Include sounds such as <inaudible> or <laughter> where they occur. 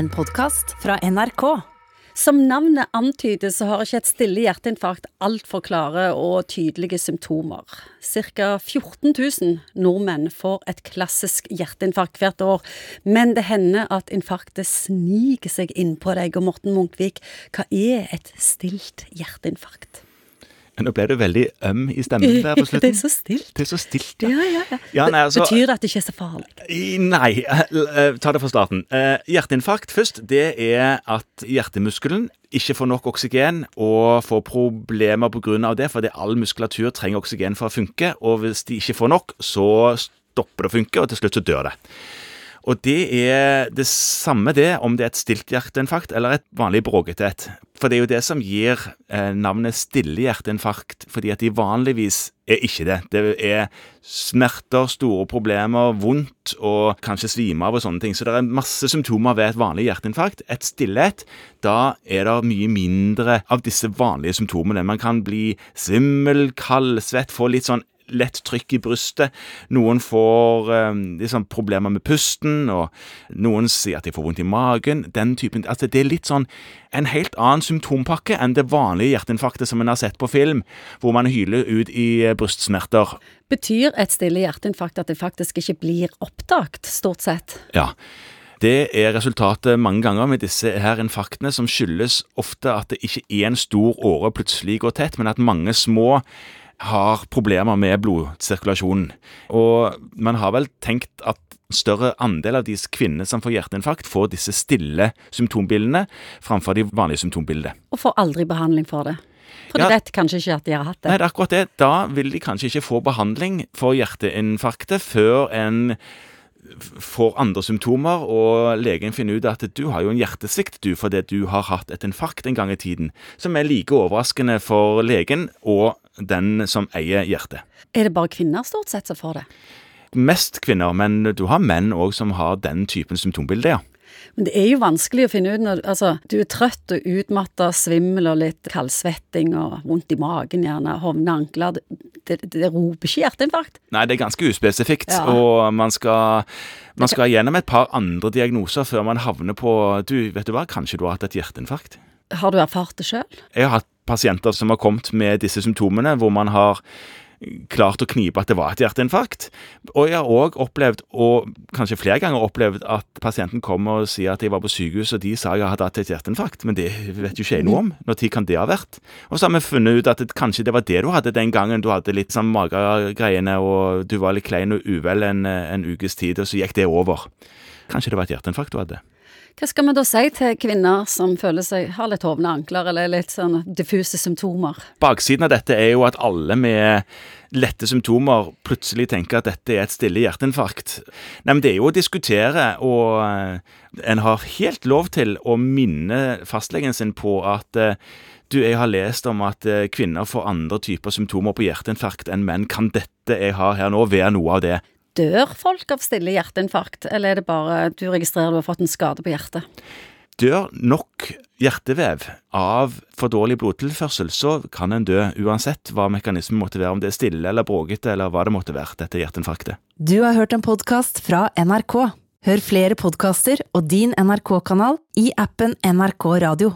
en podkast fra NRK. Som navnet antyder, så har ikke et stille hjerteinfarkt altfor klare og tydelige symptomer. Ca. 14 000 nordmenn får et klassisk hjerteinfarkt hvert år, men det hender at infarktet sniker seg innpå deg. Og Morten Munkvik, hva er et stilt hjerteinfarkt? Nå ble du veldig øm i stemmen der på slutten. <laughs> Det er så stilt. Det er så stilt, ja. Ja, ja, ja. Nei, altså- Betyr det at det ikke er så farlig? Nei, eh, ta det fra starten. Eh, Hjerteinfarkt først, det er at hjertemuskelen ikke får nok oksygen og får problemer pga. det, fordi all muskulatur trenger oksygen for å funke, og hvis de ikke får nok, så stopper det å funke, og til slutt så dør det. Og det er det samme det om det er et stilt hjerteinfarkt eller et vanlig bråkete et. For det er jo det som gir eh, navnet stille hjerteinfarkt, fordi at de vanligvis er ikke det. Det er smerter, store problemer, vondt og kanskje svime av og sånne ting. Så det er masse symptomer ved et vanlig hjerteinfarkt. Et stillhet, da er det mye mindre av disse vanlige symptomene. Man kan bli svimmel, kaldsvett, få litt sånn lett trykk i brystet. Noen får eh, liksom problemer med pusten, og noen sier at de får vondt i magen. Den typen, altså Det er litt sånn en helt annen symptompakke enn det vanlige hjerteinfarktet som en har sett på film, hvor man hyler ut i eh, brystsmerter. Betyr et stille hjerteinfarkt at det faktisk ikke blir oppdaget, stort sett? Ja. Det er resultatet mange ganger med disse her infarktene, som skyldes ofte at det ikke er en stor åre plutselig går tett, men at mange små har problemer med blodsirkulasjonen. Og man har vel tenkt at større andel av de kvinnene som får hjerteinfarkt, får disse stille symptombildene framfor de vanlige symptombildene. Og får aldri behandling for det. For Ja. de vet kanskje ikke at de har hatt det. Nei, det er akkurat det. Da vil de kanskje ikke få behandling for hjerteinfarktet før en får andre symptomer, og legen finner ut at du har jo en hjertesvikt du, fordi du har hatt et infarkt en gang i tiden, som er like overraskende for legen og den som eier hjertet. Er det bare kvinner stort sett som får det? Mest kvinner, men du har menn òg som har den typen symptombilde, ja. Men det er jo vanskelig å finne ut når altså, du er trøtt og utmatta, svimmel og litt kaldsvetting og vondt i magen gjerne, hovne ankler. Det, det, det roper ikke hjerteinfarkt. Nei, det er ganske uspesifikt, Ja. og man skal, man skal gjennom et par andre diagnoser før man havner på Du, vet du hva, kanskje du har hatt et hjerteinfarkt? Har du erfart det sjøl? Jeg har hatt pasienter som har kommet med disse symptomene, hvor man har klart å knipe at det var et hjerteinfarkt. Og jeg har òg opplevd, og kanskje flere ganger opplevd, at pasienten kommer og sier at jeg var på sykehus, og de sa jeg hadde hatt et hjerteinfarkt, men det vet jo ikke jeg noe om. Når tid kan det ha vært? Og så har vi funnet ut at det, kanskje det var det du hadde den gangen du hadde litt sånn magegreiene, og du var litt klein og uvel en, en ukes tid, og så gikk det over. Kanskje det var et hjerteinfarkt du hadde. Hva skal vi da si til kvinner som føler seg har litt hovne ankler eller litt sånn diffuse symptomer? Baksiden av dette er jo at alle med lette symptomer plutselig tenker at dette er et stille hjerteinfarkt. Nei, men det er jo å diskutere, og eh, en har helt lov til å minne fastlegen sin på at eh, du, jeg har lest om at eh, kvinner får andre typer symptomer på hjerteinfarkt enn menn. Kan dette jeg har her nå være noe av det? Dør folk av stille hjerteinfarkt, eller er det bare du registrerer du har fått en skade på hjertet? Dør nok hjertevev av for dårlig blodtilførsel, så kan en dø uansett hva mekanismen måtte være, om det er stille eller bråkete eller hva det måtte være, dette hjerteinfarktet. Du har hørt en podkast fra NRK. Hør flere podkaster og din NRK-kanal i appen NRK Radio.